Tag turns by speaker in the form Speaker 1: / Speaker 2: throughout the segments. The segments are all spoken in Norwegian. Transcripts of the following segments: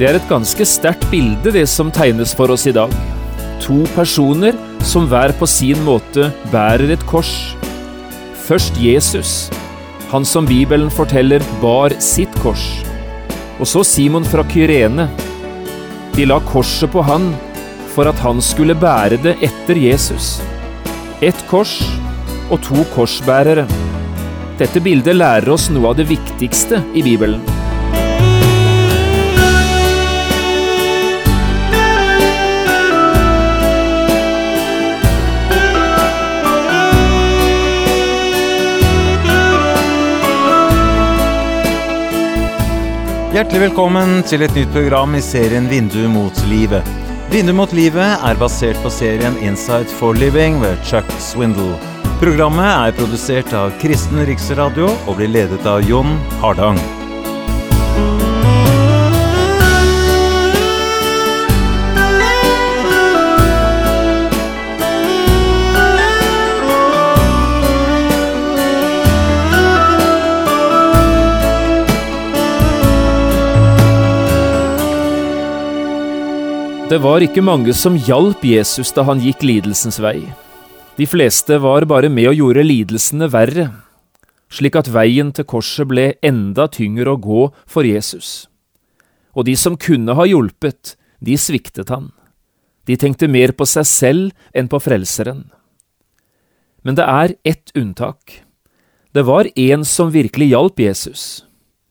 Speaker 1: Det er et ganske sterkt bilde, det som tegnes for oss i dag. To personer som hver på sin måte bærer et kors. Først Jesus, han som Bibelen forteller bar sitt kors. Og så Simon fra Kyrene. De la korset på han for at han skulle bære det etter Jesus. Ett kors og to korsbærere. Dette bildet lærer oss noe av det viktigste i Bibelen.
Speaker 2: Hjertelig velkommen til et nytt program i serien Vindu mot livet. Vindu mot livet er basert på serien 'Inside for Living ved Chuck Swindle. Programmet er produsert av Kristen Riksradio og blir ledet av Jon Hardang.
Speaker 1: Det var ikke mange som hjalp Jesus da han gikk lidelsens vei. De fleste var bare med og gjorde lidelsene verre, slik at veien til korset ble enda tyngre å gå for Jesus. Og de som kunne ha hjulpet, de sviktet han. De tenkte mer på seg selv enn på Frelseren. Men det er ett unntak. Det var en som virkelig hjalp Jesus,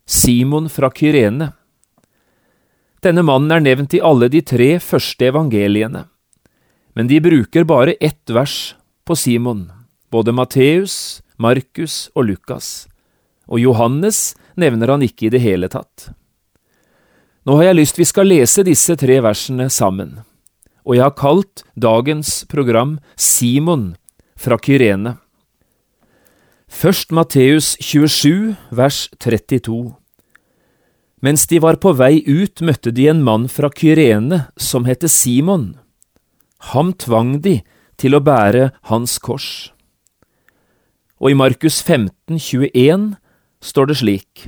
Speaker 1: Simon fra Kyrene. Denne mannen er nevnt i alle de tre første evangeliene, men de bruker bare ett vers på Simon, både Matteus, Markus og Lukas, og Johannes nevner han ikke i det hele tatt. Nå har jeg lyst vi skal lese disse tre versene sammen, og jeg har kalt dagens program Simon fra Kyrene. Først Matteus 27, vers 32. Mens de var på vei ut, møtte de en mann fra Kyrene som het Simon. Ham tvang de til å bære hans kors. Og i Markus 15, 21 står det slik.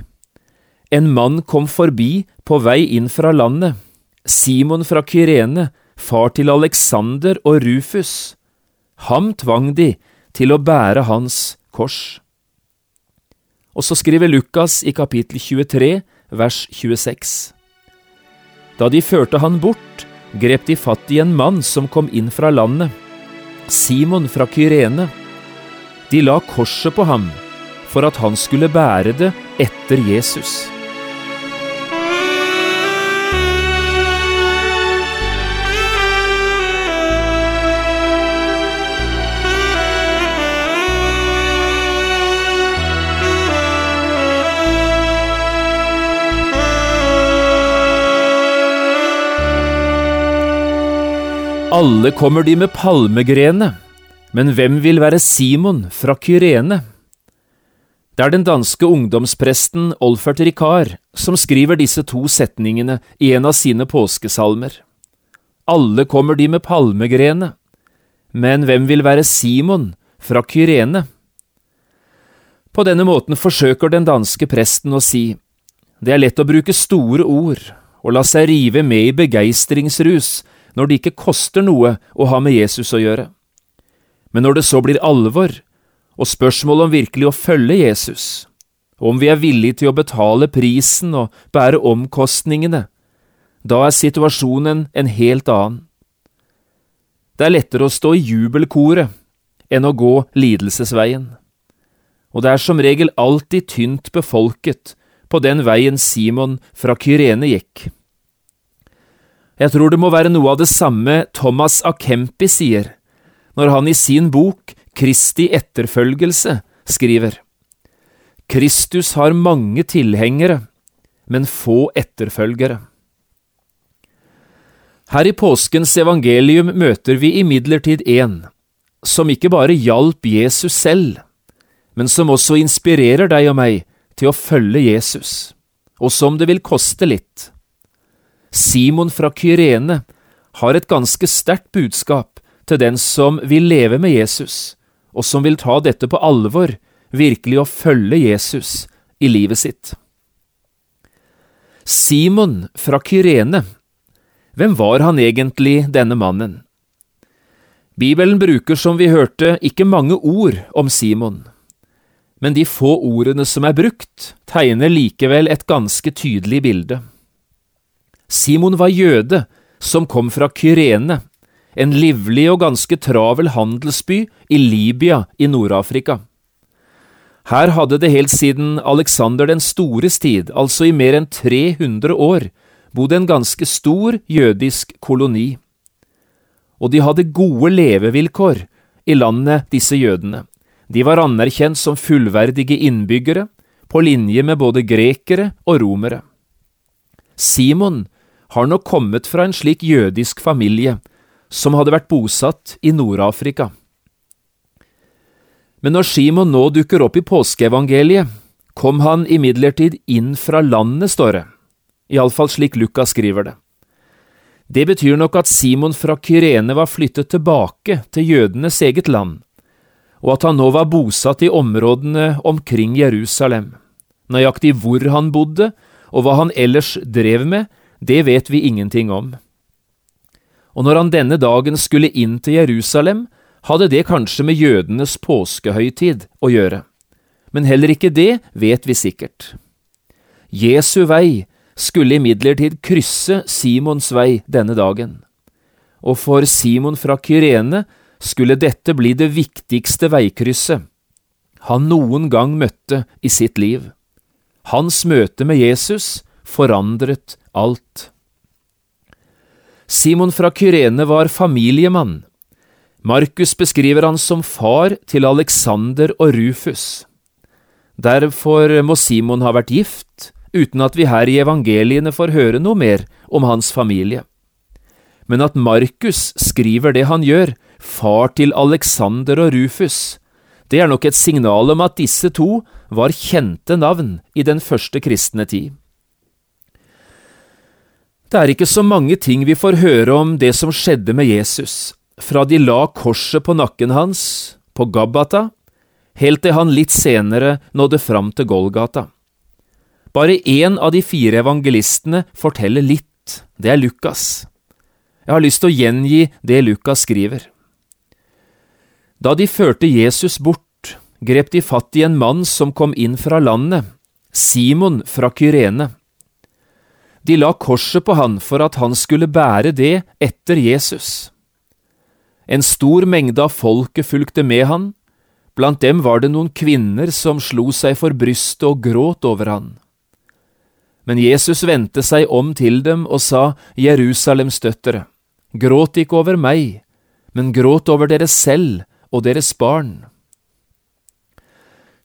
Speaker 1: En mann kom forbi på vei inn fra landet, Simon fra Kyrene, far til Alexander og Rufus. Ham tvang de til å bære hans kors. Og så skriver Lukas i kapittel 23, vers 26. Da de førte han bort, grep de fatt i en mann som kom inn fra landet, Simon fra Kyrene. De la korset på ham for at han skulle bære det etter Jesus. Alle kommer de med palmegrene, men hvem vil være Simon fra Kyrene? Det er den danske ungdomspresten Olfert Rikard som skriver disse to setningene i en av sine påskesalmer. Alle kommer de med palmegrene, men hvem vil være Simon fra Kyrene? På denne måten forsøker den danske presten å si, det er lett å bruke store ord og la seg rive med i begeistringsrus når det ikke koster noe å ha med Jesus å gjøre. Men når det så blir alvor, og spørsmål om virkelig å følge Jesus, og om vi er villige til å betale prisen og bære omkostningene, da er situasjonen en helt annen. Det er lettere å stå i jubelkoret enn å gå lidelsesveien, og det er som regel alltid tynt befolket på den veien Simon fra Kyrene gikk. Jeg tror det må være noe av det samme Thomas Akempi sier, når han i sin bok Kristi etterfølgelse skriver Kristus har mange tilhengere, men få etterfølgere. Her i påskens evangelium møter vi imidlertid en som ikke bare hjalp Jesus selv, men som også inspirerer deg og meg til å følge Jesus, og som det vil koste litt. Simon fra Kyrene har et ganske sterkt budskap til den som vil leve med Jesus, og som vil ta dette på alvor, virkelig å følge Jesus i livet sitt. Simon fra Kyrene. Hvem var han egentlig, denne mannen? Bibelen bruker, som vi hørte, ikke mange ord om Simon, men de få ordene som er brukt, tegner likevel et ganske tydelig bilde. Simon var jøde som kom fra Kyrene, en livlig og ganske travel handelsby i Libya i Nord-Afrika. Her hadde det helt siden Alexander den stores tid, altså i mer enn 300 år, bodd en ganske stor jødisk koloni. Og de hadde gode levevilkår i landet, disse jødene. De var anerkjent som fullverdige innbyggere, på linje med både grekere og romere. Simon har nok kommet fra en slik jødisk familie, som hadde vært bosatt i Nord-Afrika. Men når Simon nå dukker opp i påskeevangeliet, kom han imidlertid inn fra landet, står det, iallfall slik Lukas skriver det. Det betyr nok at Simon fra Kyrene var flyttet tilbake til jødenes eget land, og at han nå var bosatt i områdene omkring Jerusalem. Nøyaktig hvor han bodde, og hva han ellers drev med, det vet vi ingenting om. Og når han denne dagen skulle inn til Jerusalem, hadde det kanskje med jødenes påskehøytid å gjøre, men heller ikke det vet vi sikkert. Jesu vei skulle imidlertid krysse Simons vei denne dagen, og for Simon fra Kyrene skulle dette bli det viktigste veikrysset han noen gang møtte i sitt liv. Hans møte med Jesus forandret alt. Simon fra Kyrene var familiemann, Markus beskriver han som far til Alexander og Rufus. Derfor må Simon ha vært gift, uten at vi her i evangeliene får høre noe mer om hans familie. Men at Markus skriver det han gjør, far til Alexander og Rufus, det er nok et signal om at disse to var kjente navn i den første kristne tid. Det er ikke så mange ting vi får høre om det som skjedde med Jesus, fra de la korset på nakken hans, på Gabbata, helt til han litt senere nådde fram til Golgata. Bare én av de fire evangelistene forteller litt, det er Lukas. Jeg har lyst til å gjengi det Lukas skriver. Da de førte Jesus bort, grep de fatt i en mann som kom inn fra landet, Simon fra Kyrene. De la korset på han for at han skulle bære det etter Jesus. En stor mengde av folket fulgte med han, blant dem var det noen kvinner som slo seg for brystet og gråt over han. Men Jesus vendte seg om til dem og sa, Jerusalems døtre, gråt ikke over meg, men gråt over dere selv og deres barn.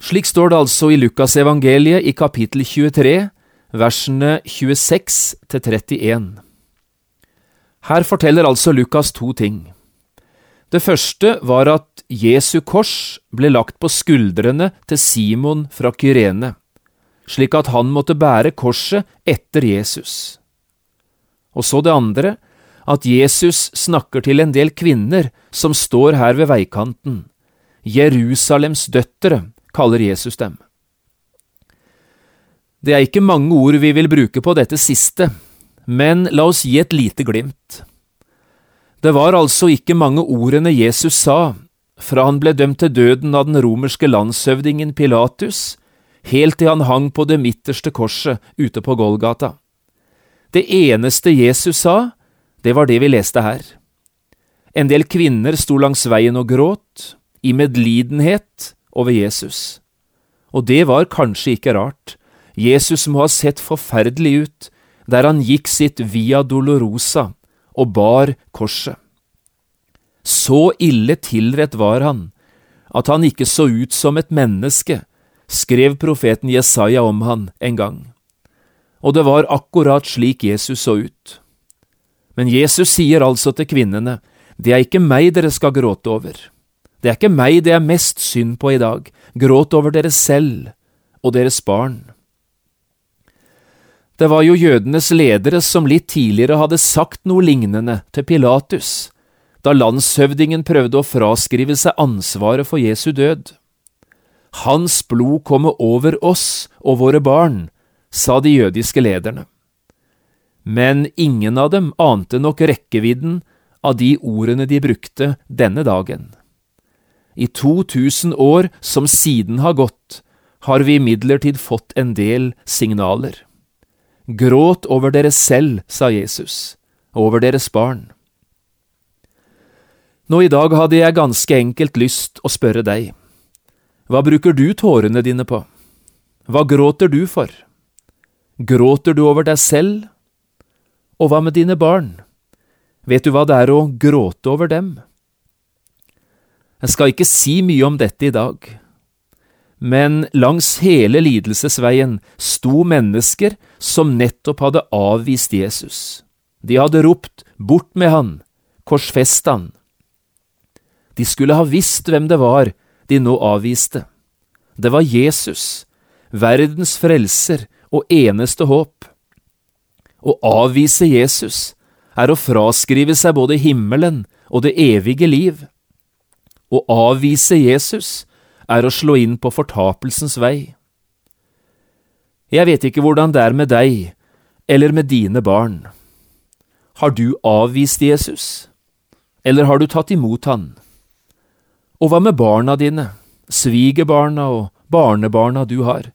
Speaker 1: Slik står det altså i Lukasevangeliet i kapittel 23, versene 26 til 31. Her forteller altså Lukas to ting. Det første var at Jesu kors ble lagt på skuldrene til Simon fra Kyrene, slik at han måtte bære korset etter Jesus. Og så det andre, at Jesus snakker til en del kvinner som står her ved veikanten. Jerusalems døtre, kaller Jesus dem. Det er ikke mange ord vi vil bruke på dette siste, men la oss gi et lite glimt. Det var altså ikke mange ordene Jesus sa fra han ble dømt til døden av den romerske landshøvdingen Pilatus, helt til han hang på det midterste korset ute på Golgata. Det eneste Jesus sa, det var det vi leste her. En del kvinner sto langs veien og gråt, i medlidenhet over Jesus. Og det var kanskje ikke rart, Jesus må ha sett forferdelig ut der han gikk sitt Via Dolorosa og bar korset. Så ille tilrett var han, at han ikke så ut som et menneske, skrev profeten Jesaja om han en gang. Og det var akkurat slik Jesus så ut. Men Jesus sier altså til kvinnene, det er ikke meg dere skal gråte over. Det er ikke meg det er mest synd på i dag, gråt over dere selv og deres barn. Det var jo jødenes ledere som litt tidligere hadde sagt noe lignende til Pilatus, da landshøvdingen prøvde å fraskrive seg ansvaret for Jesu død. Hans blod kommer over oss og våre barn, sa de jødiske lederne. men ingen av dem ante nok rekkevidden av de ordene de brukte denne dagen. I 2000 år som siden har gått, har vi imidlertid fått en del signaler. Gråt over dere selv, sa Jesus, over deres barn. Nå i dag hadde jeg ganske enkelt lyst å spørre deg, hva bruker du tårene dine på? Hva gråter du for? Gråter du over deg selv? Og hva med dine barn? Vet du hva det er å gråte over dem? Jeg skal ikke si mye om dette i dag, men langs hele lidelsesveien sto mennesker som nettopp hadde avvist Jesus. De hadde ropt Bort med han, korsfest han. De skulle ha visst hvem det var de nå avviste. Det var Jesus, verdens frelser og eneste håp. Å avvise Jesus er å fraskrive seg både himmelen og det evige liv. Å avvise Jesus er å slå inn på fortapelsens vei. Jeg vet ikke hvordan det er med deg eller med dine barn. Har du avvist Jesus, eller har du tatt imot han? Og hva med barna dine, svigerbarna og barnebarna du har?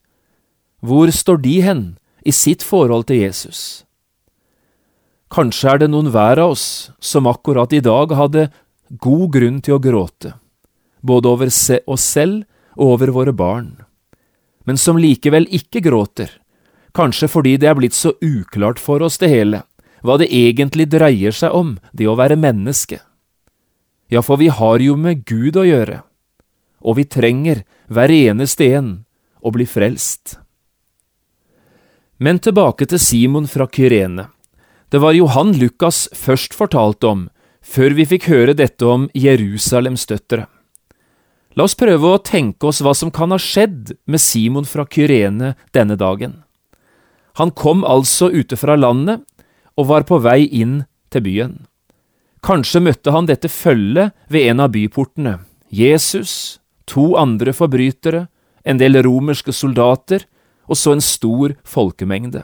Speaker 1: Hvor står de hen i sitt forhold til Jesus? Kanskje er det noen hver av oss som akkurat i dag hadde god grunn til å gråte, både over oss selv og over våre barn, men som likevel ikke gråter, kanskje fordi det er blitt så uklart for oss det hele, hva det egentlig dreier seg om, det å være menneske. Ja, for vi har jo med Gud å gjøre, og vi trenger hver eneste en å bli frelst. Men tilbake til Simon fra Kyrene. Det var Johan Lukas først fortalte om, før vi fikk høre dette om Jerusalems døtre. La oss prøve å tenke oss hva som kan ha skjedd med Simon fra Kyrene denne dagen. Han kom altså ute fra landet og var på vei inn til byen. Kanskje møtte han dette følget ved en av byportene, Jesus, to andre forbrytere, en del romerske soldater og så en stor folkemengde.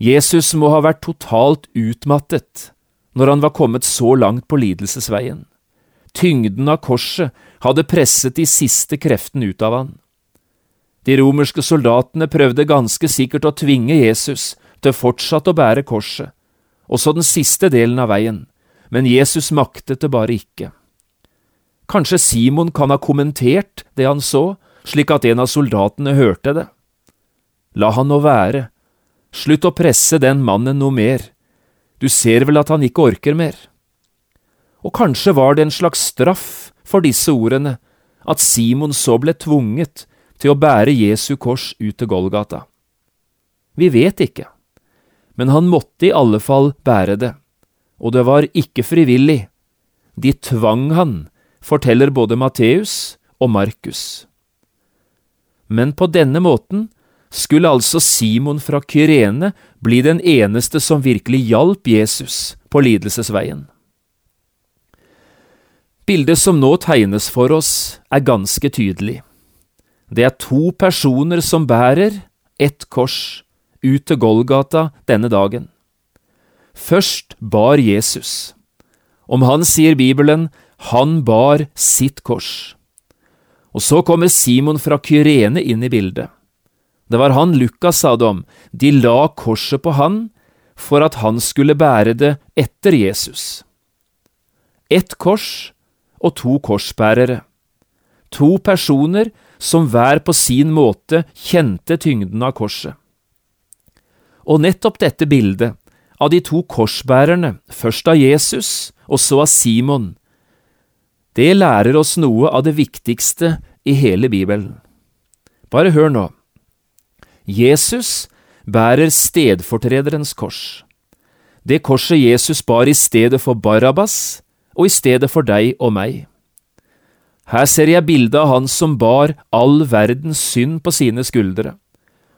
Speaker 1: Jesus må ha vært totalt utmattet når han var kommet så langt på lidelsesveien. Tyngden av korset hadde presset de siste kreftene ut av han. De romerske soldatene prøvde ganske sikkert å tvinge Jesus til fortsatt å bære korset, også den siste delen av veien, men Jesus maktet det bare ikke. Kanskje Simon kan ha kommentert det han så, slik at en av soldatene hørte det. La han nå være, Slutt å presse den mannen noe mer, du ser vel at han ikke orker mer. Og kanskje var det en slags straff for disse ordene, at Simon så ble tvunget til å bære Jesu kors ut til Golgata. Vi vet ikke, men han måtte i alle fall bære det, og det var ikke frivillig. De tvang han, forteller både Matteus og Markus. Men på denne måten skulle altså Simon fra Kyrene bli den eneste som virkelig hjalp Jesus på lidelsesveien. Bildet som nå tegnes for oss, er ganske tydelig. Det er to personer som bærer ett kors ut til Golgata denne dagen. Først bar Jesus. Om han sier Bibelen han bar sitt kors. Og så kommer Simon fra Kyrene inn i bildet. Det var han Lukas sa det om, de la korset på han for at han skulle bære det etter Jesus. Ett kors og to korsbærere. To personer som hver på sin måte kjente tyngden av korset. Og nettopp dette bildet, av de to korsbærerne, først av Jesus og så av Simon, det lærer oss noe av det viktigste i hele Bibelen. Bare hør nå. Jesus bærer stedfortrederens kors. Det korset Jesus bar i stedet for Barabbas og i stedet for deg og meg. Her ser jeg bildet av han som bar all verdens synd på sine skuldre,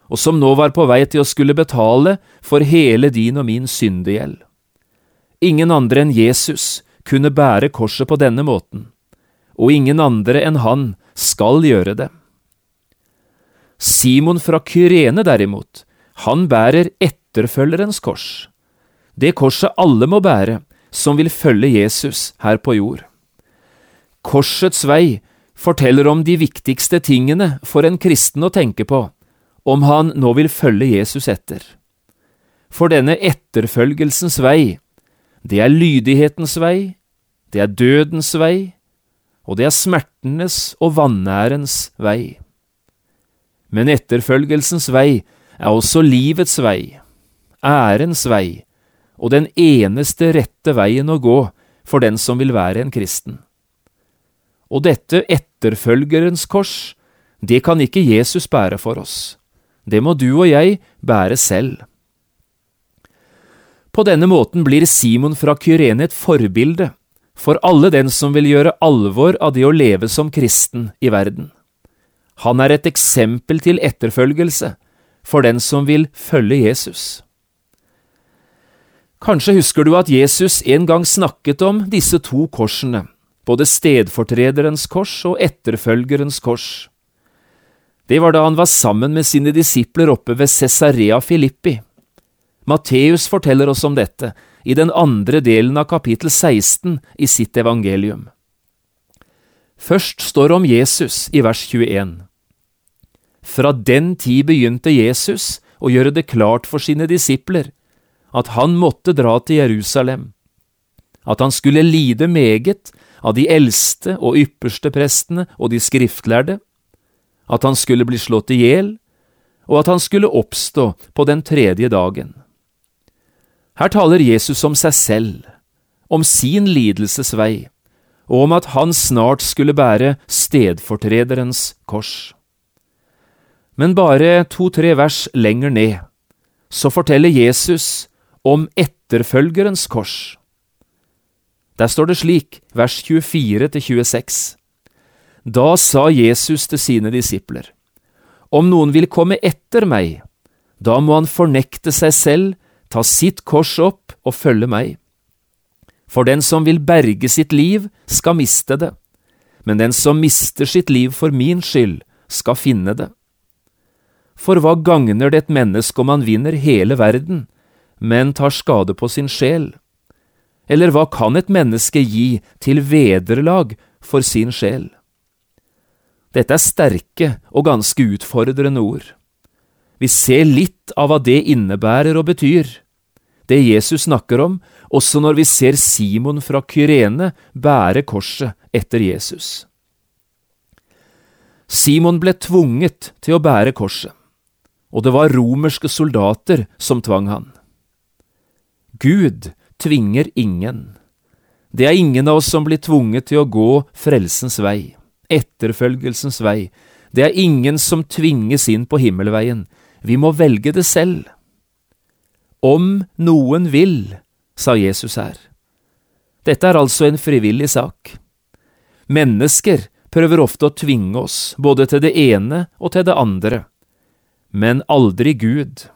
Speaker 1: og som nå var på vei til å skulle betale for hele din og min syndegjeld. Ingen andre enn Jesus kunne bære korset på denne måten, og ingen andre enn han skal gjøre det. Simon fra Kyrene derimot, han bærer etterfølgerens kors, det korset alle må bære som vil følge Jesus her på jord. Korsets vei forteller om de viktigste tingene for en kristen å tenke på, om han nå vil følge Jesus etter. For denne etterfølgelsens vei, det er lydighetens vei, det er dødens vei, og det er smertenes og vanærens vei. Men etterfølgelsens vei er også livets vei, ærens vei, og den eneste rette veien å gå for den som vil være en kristen. Og dette etterfølgerens kors, det kan ikke Jesus bære for oss. Det må du og jeg bære selv. På denne måten blir Simon fra Kyrene et forbilde for alle den som vil gjøre alvor av det å leve som kristen i verden. Han er et eksempel til etterfølgelse for den som vil følge Jesus. Kanskje husker du at Jesus en gang snakket om disse to korsene, både stedfortrederens kors og etterfølgerens kors. Det var da han var sammen med sine disipler oppe ved Cesarea Filippi. Matteus forteller oss om dette i den andre delen av kapittel 16 i sitt evangelium. Først står det om Jesus i vers 21. Fra den tid begynte Jesus å gjøre det klart for sine disipler at han måtte dra til Jerusalem, at han skulle lide meget av de eldste og ypperste prestene og de skriftlærde, at han skulle bli slått i hjel, og at han skulle oppstå på den tredje dagen. Her taler Jesus om seg selv, om sin lidelsesvei, og om at han snart skulle bære stedfortrederens kors. Men bare to–tre vers lenger ned, så forteller Jesus om etterfølgerens kors. Der står det slik, vers 24–26. Da sa Jesus til sine disipler, Om noen vil komme etter meg, da må han fornekte seg selv ta sitt kors opp og følge meg. For den som vil berge sitt liv, skal miste det, men den som mister sitt liv for min skyld, skal finne det. For hva gagner det et menneske om han vinner hele verden, men tar skade på sin sjel? Eller hva kan et menneske gi til vederlag for sin sjel? Dette er sterke og ganske utfordrende ord. Vi ser litt av hva det innebærer og betyr, det Jesus snakker om, også når vi ser Simon fra Kyrene bære korset etter Jesus. Simon ble tvunget til å bære korset, og det var romerske soldater som tvang han. Gud tvinger ingen. Det er ingen av oss som blir tvunget til å gå frelsens vei, etterfølgelsens vei. Det er ingen som tvinges inn på himmelveien, vi må velge det selv. Om noen vil, sa Jesus her. Dette er altså en frivillig sak. Mennesker prøver ofte å tvinge oss, både til det ene og til det andre, men aldri Gud.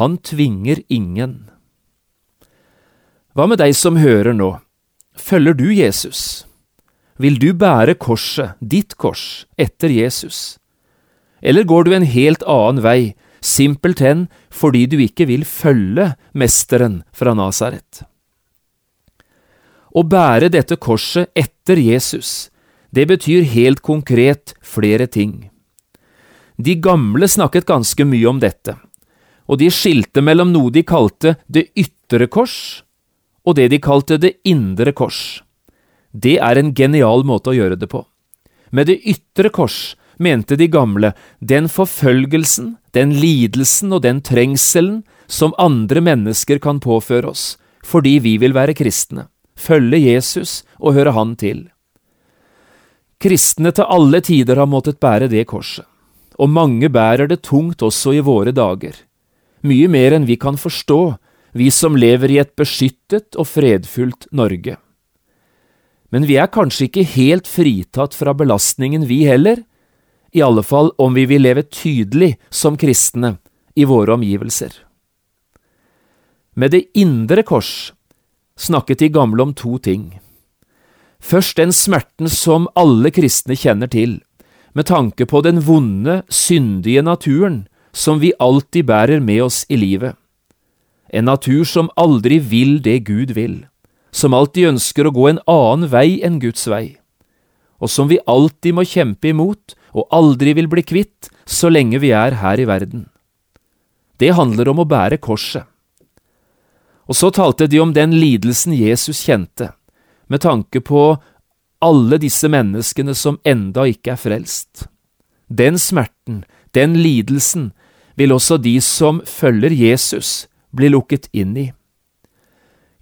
Speaker 1: Han tvinger ingen. Hva med deg som hører nå, følger du Jesus? Vil du bære korset, ditt kors, etter Jesus? Eller går du en helt annen vei simpelthen fordi du ikke vil følge Mesteren fra Nasaret. Å bære dette korset etter Jesus, det betyr helt konkret flere ting. De gamle snakket ganske mye om dette, og de skilte mellom noe de kalte det ytre kors, og det de kalte det indre kors. Det er en genial måte å gjøre det på. Med det ytre kors mente de gamle, den forfølgelsen, den lidelsen og den trengselen som andre mennesker kan påføre oss, fordi vi vil være kristne, følge Jesus og høre Han til. Kristne til alle tider har måttet bære det korset, og mange bærer det tungt også i våre dager, mye mer enn vi kan forstå, vi som lever i et beskyttet og fredfullt Norge. Men vi er kanskje ikke helt fritatt fra belastningen, vi heller, i alle fall om vi vil leve tydelig som kristne i våre omgivelser. Med det indre kors snakket de gamle om to ting. Først den smerten som alle kristne kjenner til, med tanke på den vonde, syndige naturen som vi alltid bærer med oss i livet. En natur som aldri vil det Gud vil, som alltid ønsker å gå en annen vei enn Guds vei, og som vi alltid må kjempe imot og aldri vil bli kvitt så lenge vi er her i verden. Det handler om å bære korset. Og så talte de om den lidelsen Jesus kjente, med tanke på alle disse menneskene som enda ikke er frelst. Den smerten, den lidelsen, vil også de som følger Jesus, bli lukket inn i.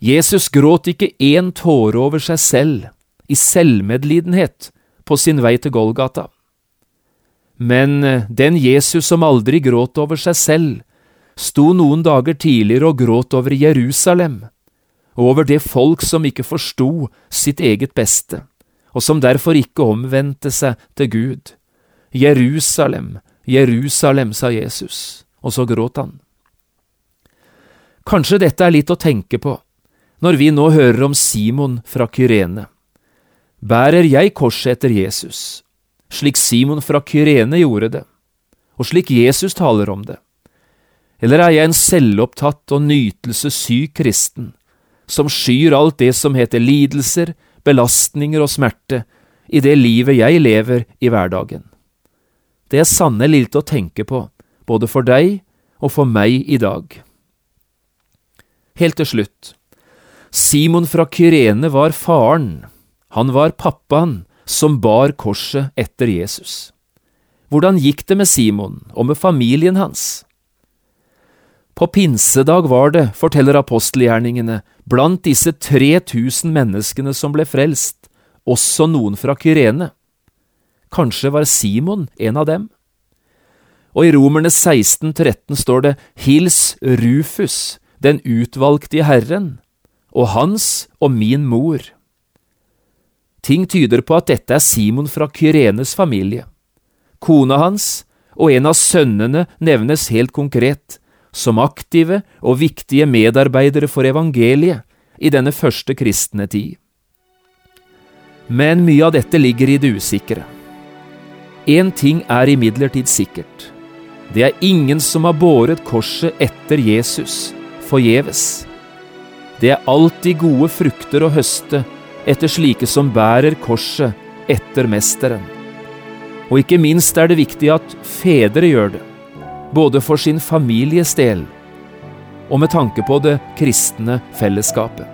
Speaker 1: Jesus gråt ikke én tåre over seg selv, i selvmedlidenhet, på sin vei til Golgata. Men eh, den Jesus som aldri gråt over seg selv, sto noen dager tidligere og gråt over Jerusalem, og over det folk som ikke forsto sitt eget beste, og som derfor ikke omvendte seg til Gud. Jerusalem, Jerusalem, sa Jesus, og så gråt han. Kanskje dette er litt å tenke på når vi nå hører om Simon fra Kyrene. Bærer jeg korset etter Jesus, slik Simon fra Kyrene gjorde det, og slik Jesus taler om det? Eller er jeg en selvopptatt og nytelsessyk kristen, som skyr alt det som heter lidelser, belastninger og smerte, i det livet jeg lever i hverdagen? Det er sannelig litt å tenke på, både for deg og for meg i dag. Helt til slutt. Simon fra Kyrene var faren, han var pappaen som bar korset etter Jesus. Hvordan gikk det med Simon og med familien hans? På pinsedag var det, forteller apostelgjerningene, blant disse 3000 menneskene som ble frelst, også noen fra Kyrene. Kanskje var Simon en av dem? Og i Romerne 16,13 står det Hils Rufus, den utvalgte i Herren, og hans og min mor. Ting tyder på at dette er Simon fra Kyrenes familie. Kona hans og en av sønnene nevnes helt konkret, som aktive og viktige medarbeidere for evangeliet i denne første kristne tid. Men mye av dette ligger i det usikre. Én ting er imidlertid sikkert. Det er ingen som har båret korset etter Jesus forgjeves. Det er alltid gode frukter å høste etter slike som bærer korset etter Mesteren. Og ikke minst er det viktig at fedre gjør det, både for sin families del og med tanke på det kristne fellesskapet.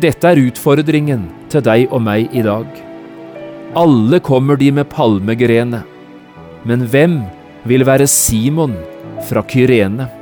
Speaker 1: Dette er utfordringen til deg og meg i dag. Alle kommer de med palmegrene, men hvem vil være Simon fra Kyrene?